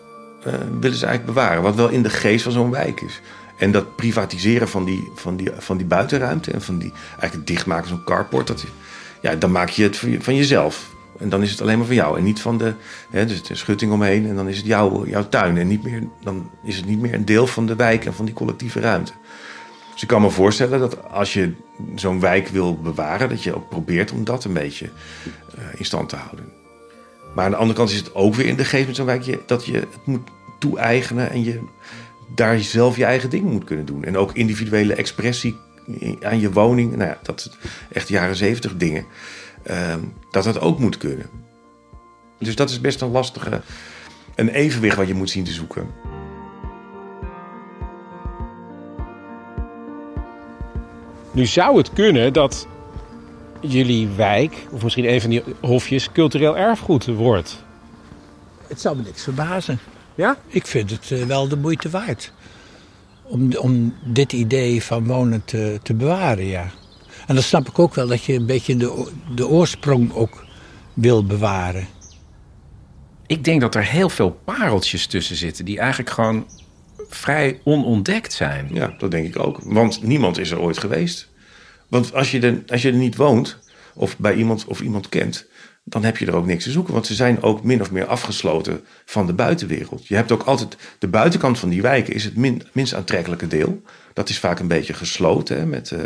Speaker 5: willen ze eigenlijk bewaren. Wat wel in de geest van zo'n wijk is. En dat privatiseren van die, van die, van die buitenruimte en van die, eigenlijk dichtmaken van zo'n carport, dat, ja, dan maak je het van jezelf. En dan is het alleen maar van jou en niet van de, hè, dus de schutting omheen. En dan is het jouw, jouw tuin en niet meer, dan is het niet meer een deel van de wijk en van die collectieve ruimte. Dus ik kan me voorstellen dat als je zo'n wijk wil bewaren, dat je ook probeert om dat een beetje uh, in stand te houden. Maar aan de andere kant is het ook weer in de geest met zo'n wijk dat je het moet toe-eigenen en je daar zelf je eigen ding moet kunnen doen. En ook individuele expressie aan je woning, nou ja, dat echt jaren zeventig dingen. Uh, dat dat ook moet kunnen. Dus dat is best een lastige, een evenwicht wat je moet zien te zoeken.
Speaker 10: Nu zou het kunnen dat jullie wijk, of misschien een van die hofjes, cultureel erfgoed wordt.
Speaker 6: Het zou me niks verbazen.
Speaker 10: Ja?
Speaker 6: Ik vind het eh, wel de moeite waard. Om, om dit idee van wonen te, te bewaren, ja. En dan snap ik ook wel dat je een beetje de, de oorsprong ook wil bewaren.
Speaker 10: Ik denk dat er heel veel pareltjes tussen zitten die eigenlijk gewoon vrij onontdekt zijn.
Speaker 5: Ja, dat denk ik ook. Want niemand is er ooit geweest. Want als je er, als je er niet woont, of bij iemand of iemand kent, dan heb je er ook niks te zoeken. Want ze zijn ook min of meer afgesloten van de buitenwereld. Je hebt ook altijd de buitenkant van die wijken is het min, minst aantrekkelijke deel. Dat is vaak een beetje gesloten hè, met uh,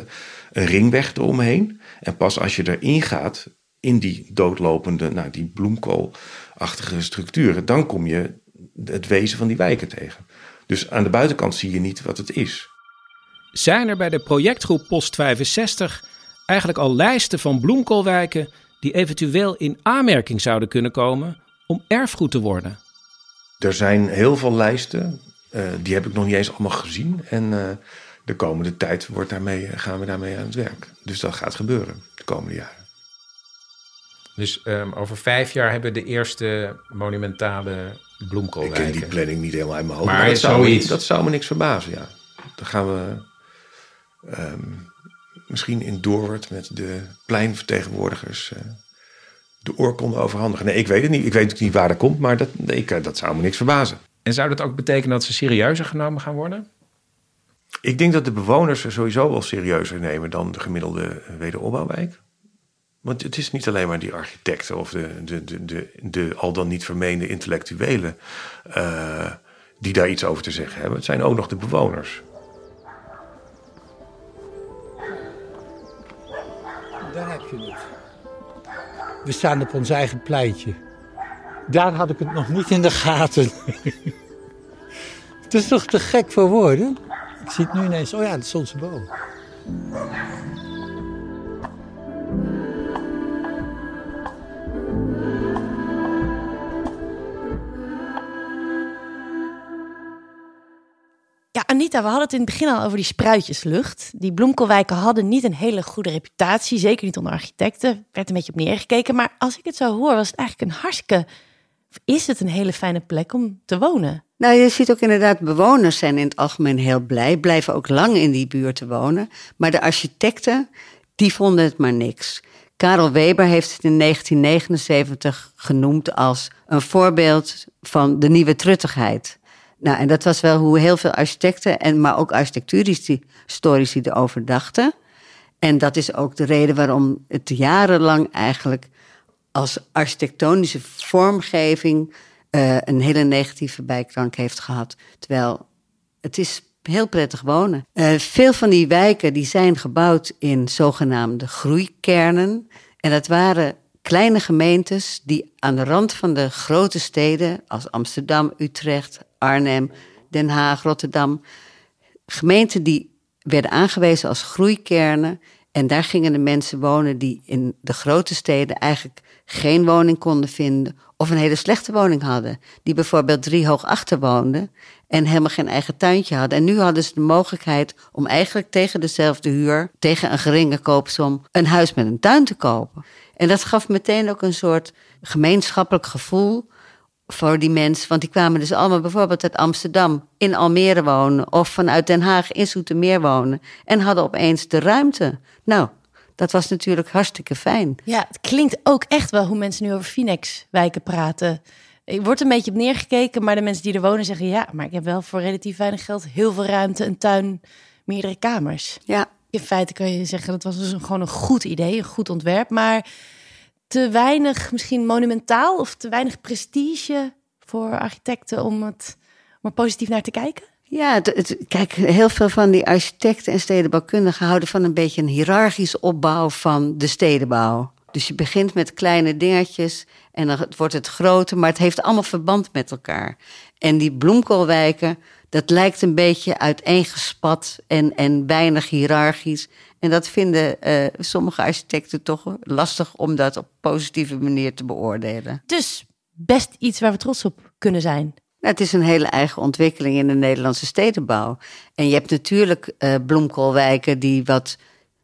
Speaker 5: een ringweg eromheen. En pas als je erin gaat, in die doodlopende, nou, die bloemkoolachtige structuren, dan kom je het wezen van die wijken tegen. Dus aan de buitenkant zie je niet wat het is.
Speaker 3: Zijn er bij de projectgroep Post 65 eigenlijk al lijsten van bloemkoolwijken die eventueel in aanmerking zouden kunnen komen om erfgoed te worden?
Speaker 5: Er zijn heel veel lijsten. Uh, die heb ik nog niet eens allemaal gezien. En uh, de komende tijd wordt daarmee, gaan we daarmee aan het werk. Dus dat gaat gebeuren de komende jaren.
Speaker 10: Dus um, over vijf jaar hebben we de eerste monumentale bloemkoolwijken.
Speaker 5: Ik ken die planning niet helemaal uit mijn hoofd.
Speaker 10: Maar,
Speaker 5: maar dat, zou
Speaker 10: zoiets.
Speaker 5: me, dat zou me niks verbazen, ja. Dan gaan we um, misschien in Doorwerd met de pleinvertegenwoordigers uh, de oorkonde overhandigen. Nee, ik weet het niet. Ik weet ook niet waar dat komt, maar dat, ik, dat zou me niks verbazen.
Speaker 10: En zou dat ook betekenen dat ze serieuzer genomen gaan worden?
Speaker 5: Ik denk dat de bewoners er sowieso wel serieuzer nemen dan de gemiddelde wederopbouwwijk. Want het is niet alleen maar die architecten of de, de, de, de, de al dan niet vermeende intellectuelen uh, die daar iets over te zeggen hebben. Het zijn ook nog de bewoners.
Speaker 6: Daar heb je het. We staan op ons eigen pleintje. Daar had ik het nog niet in de gaten. het is toch te gek voor woorden? Ik zie het nu ineens. Oh ja, de Zonse boom.
Speaker 4: Ja, Anita, we hadden het in het begin al over die spruitjeslucht. Die bloemkoolwijken hadden niet een hele goede reputatie, zeker niet onder architecten. Er werd een beetje op neergekeken. Maar als ik het zo hoor, was het eigenlijk een hartstikke... Is het een hele fijne plek om te wonen?
Speaker 7: Nou, je ziet ook inderdaad, bewoners zijn in het algemeen heel blij, blijven ook lang in die buurt wonen. Maar de architecten, die vonden het maar niks. Karel Weber heeft het in 1979 genoemd als een voorbeeld van de nieuwe truttigheid. Nou, en dat was wel hoe heel veel architecten, en, maar ook architectuurhistorici erover dachten. En dat is ook de reden waarom het jarenlang eigenlijk als architectonische vormgeving uh, een hele negatieve bijklank heeft gehad. Terwijl het is heel prettig wonen. Uh, veel van die wijken die zijn gebouwd in zogenaamde groeikernen. En dat waren kleine gemeentes die aan de rand van de grote steden als Amsterdam, Utrecht, Arnhem, Den Haag, Rotterdam. Gemeenten die werden aangewezen als groeikernen. En daar gingen de mensen wonen die in de grote steden eigenlijk geen woning konden vinden. Of een hele slechte woning hadden. Die bijvoorbeeld drie hoog achter woonden. En helemaal geen eigen tuintje hadden. En nu hadden ze de mogelijkheid om eigenlijk tegen dezelfde huur, tegen een geringe koopsom, een huis met een tuin te kopen. En dat gaf meteen ook een soort gemeenschappelijk gevoel voor die mensen. Want die kwamen dus allemaal bijvoorbeeld uit Amsterdam in Almere wonen. Of vanuit Den Haag in Zoetermeer wonen. En hadden opeens de ruimte. Nou, dat was natuurlijk hartstikke fijn.
Speaker 4: Ja, het klinkt ook echt wel hoe mensen nu over Finex-wijken praten. Er wordt een beetje op neergekeken, maar de mensen die er wonen zeggen... ja, maar ik heb wel voor relatief weinig geld heel veel ruimte, een tuin, meerdere kamers.
Speaker 7: Ja.
Speaker 4: In feite kan je zeggen, dat was dus gewoon een goed idee, een goed ontwerp. Maar te weinig misschien monumentaal of te weinig prestige voor architecten om, het, er positief naar te kijken?
Speaker 7: Ja, kijk, heel veel van die architecten en stedenbouwkundigen houden van een beetje een hiërarchisch opbouw van de stedenbouw. Dus je begint met kleine dingetjes en dan wordt het groter, maar het heeft allemaal verband met elkaar. En die bloemkoolwijken, dat lijkt een beetje uiteengespat en, en weinig hiërarchisch. En dat vinden uh, sommige architecten toch lastig om dat op positieve manier te beoordelen.
Speaker 4: Dus best iets waar we trots op kunnen zijn.
Speaker 7: Nou, het is een hele eigen ontwikkeling in de Nederlandse stedenbouw. En je hebt natuurlijk uh, bloemkoolwijken die wat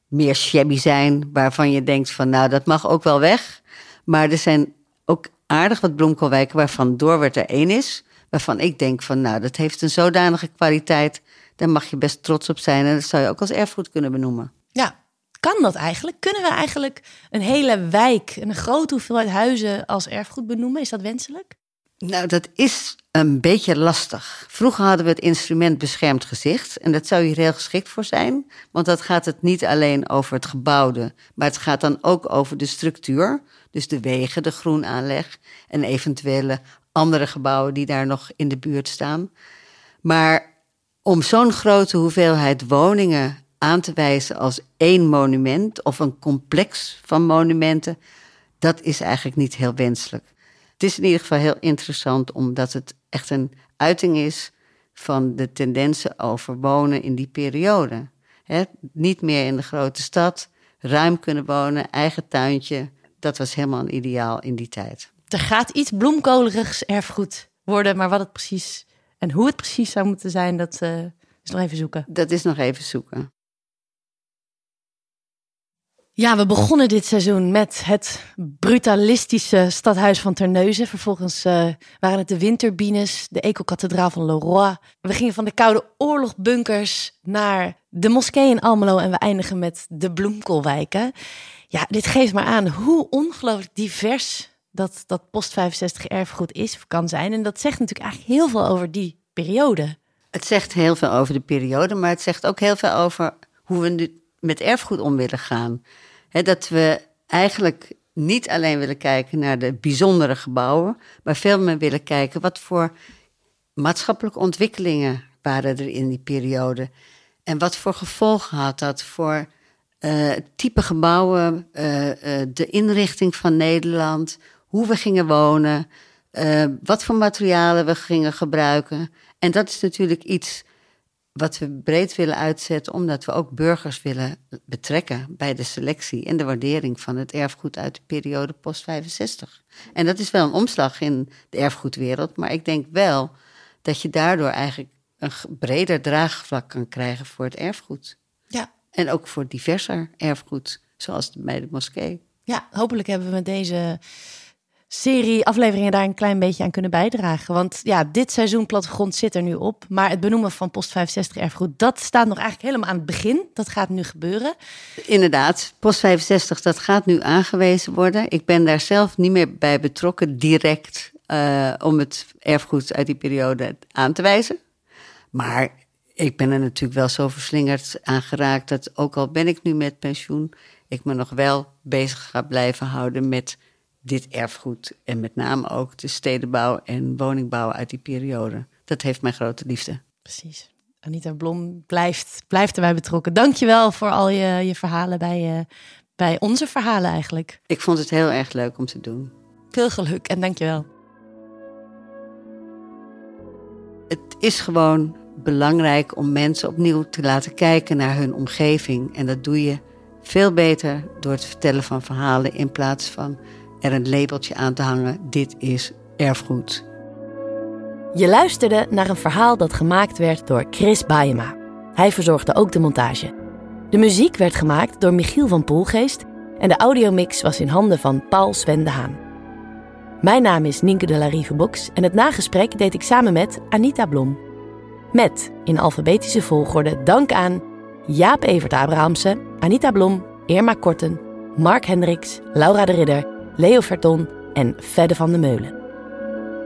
Speaker 7: meer shabby zijn, waarvan je denkt van nou, dat mag ook wel weg. Maar er zijn ook aardig wat bloemkoolwijken waarvan Doorwerd er één is, waarvan ik denk van nou, dat heeft een zodanige kwaliteit, daar mag je best trots op zijn en dat zou je ook als erfgoed kunnen benoemen.
Speaker 12: Ja, kan dat eigenlijk? Kunnen we eigenlijk een hele wijk, een grote hoeveelheid huizen als erfgoed benoemen? Is dat wenselijk?
Speaker 7: Nou, dat is een beetje lastig. Vroeger hadden we het instrument beschermd gezicht. En dat zou hier heel geschikt voor zijn. Want dat gaat het niet alleen over het gebouwde. Maar het gaat dan ook over de structuur. Dus de wegen, de groenaanleg. En eventuele andere gebouwen die daar nog in de buurt staan. Maar om zo'n grote hoeveelheid woningen aan te wijzen als één monument of een complex van monumenten, dat is eigenlijk niet heel wenselijk. Het is in ieder geval heel interessant omdat het echt een uiting is van de tendensen over wonen in die periode. niet meer in de grote stad, ruim kunnen wonen, eigen tuintje. Dat was helemaal een ideaal in die tijd.
Speaker 12: Er gaat iets bloemkolerigs erfgoed worden, maar wat het precies en hoe het precies zou moeten zijn, dat uh, is nog even zoeken.
Speaker 7: Dat is nog even zoeken.
Speaker 12: Ja, we begonnen dit seizoen met het brutalistische stadhuis van Terneuzen. Vervolgens uh, waren het de windturbines, de ecokathedraal van Leroy. We gingen van de Koude Oorlogbunkers naar de moskee in Almelo en we eindigen met de bloemkoolwijken. Ja, dit geeft maar aan hoe ongelooflijk divers dat, dat post 65 erfgoed is of kan zijn. En dat zegt natuurlijk eigenlijk heel veel over die periode.
Speaker 7: Het zegt heel veel over de periode, maar het zegt ook heel veel over hoe we nu met erfgoed om willen gaan. dat we eigenlijk niet alleen willen kijken naar de bijzondere gebouwen, maar veel meer willen kijken wat voor maatschappelijke ontwikkelingen waren er in die periode. En wat voor gevolgen had dat voor uh, type gebouwen, uh, uh, de inrichting van Nederland, hoe we gingen wonen, wat voor materialen we gingen gebruiken. En dat is natuurlijk iets wat we breed willen uitzetten, omdat we ook burgers willen betrekken bij de selectie en de waardering van het erfgoed uit de periode post-65. En dat is wel een omslag in de erfgoedwereld, maar ik denk wel dat je daardoor eigenlijk een breder draagvlak kan krijgen voor het erfgoed.
Speaker 12: Ja.
Speaker 7: En ook voor diverser erfgoed, zoals bij de moskee.
Speaker 12: Ja, hopelijk hebben we met deze serie afleveringen daar een klein beetje aan kunnen bijdragen. Want ja, dit seizoen plattegrond zit er nu op. Maar het benoemen van Post 65 erfgoed, dat staat nog eigenlijk helemaal aan het begin. Dat gaat nu gebeuren.
Speaker 7: Inderdaad, Post 65, dat gaat nu aangewezen worden. Ik ben daar zelf niet meer bij betrokken direct uh, om het erfgoed uit die periode aan te wijzen. Maar ik ben er natuurlijk wel zo verslingerd aan geraakt dat ook al ben ik nu met pensioen, ik me nog wel bezig ga blijven houden met dit erfgoed. En met name ook de stedenbouw en woningbouw uit die periode. Dat heeft mijn grote liefde.
Speaker 12: Precies. Anita Blom blijft, blijft erbij betrokken. Dankjewel voor al je, je verhalen bij, uh, bij onze verhalen eigenlijk.
Speaker 7: Ik vond het heel erg leuk om te doen.
Speaker 12: Veel geluk en dankjewel.
Speaker 7: Het is gewoon belangrijk om mensen opnieuw te laten kijken naar hun omgeving. En dat doe je veel beter door het vertellen van verhalen in plaats van er een labeltje aan te hangen: dit is erfgoed.
Speaker 4: Je luisterde naar een verhaal dat gemaakt werd door Chris Baeyema. Hij verzorgde ook de montage. De muziek werd gemaakt door Michiel van Poelgeest en de audiomix was in handen van Paul Sven de Haan. Mijn naam is Nienke de la Box en het nagesprek deed ik samen met Anita Blom. Met, in alfabetische volgorde, dank aan Jaap Evert Abrahamsen, Anita Blom, Irma Korten, Mark Hendricks, Laura de Ridder Leo Verton en Fedde van de Meulen.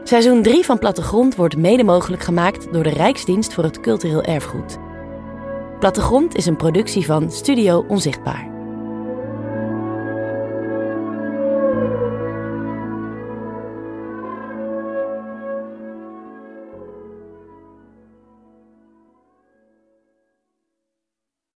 Speaker 4: Seizoen 3 van Plattegrond wordt mede mogelijk gemaakt door de Rijksdienst voor het Cultureel Erfgoed. Plattegrond is een productie van Studio Onzichtbaar.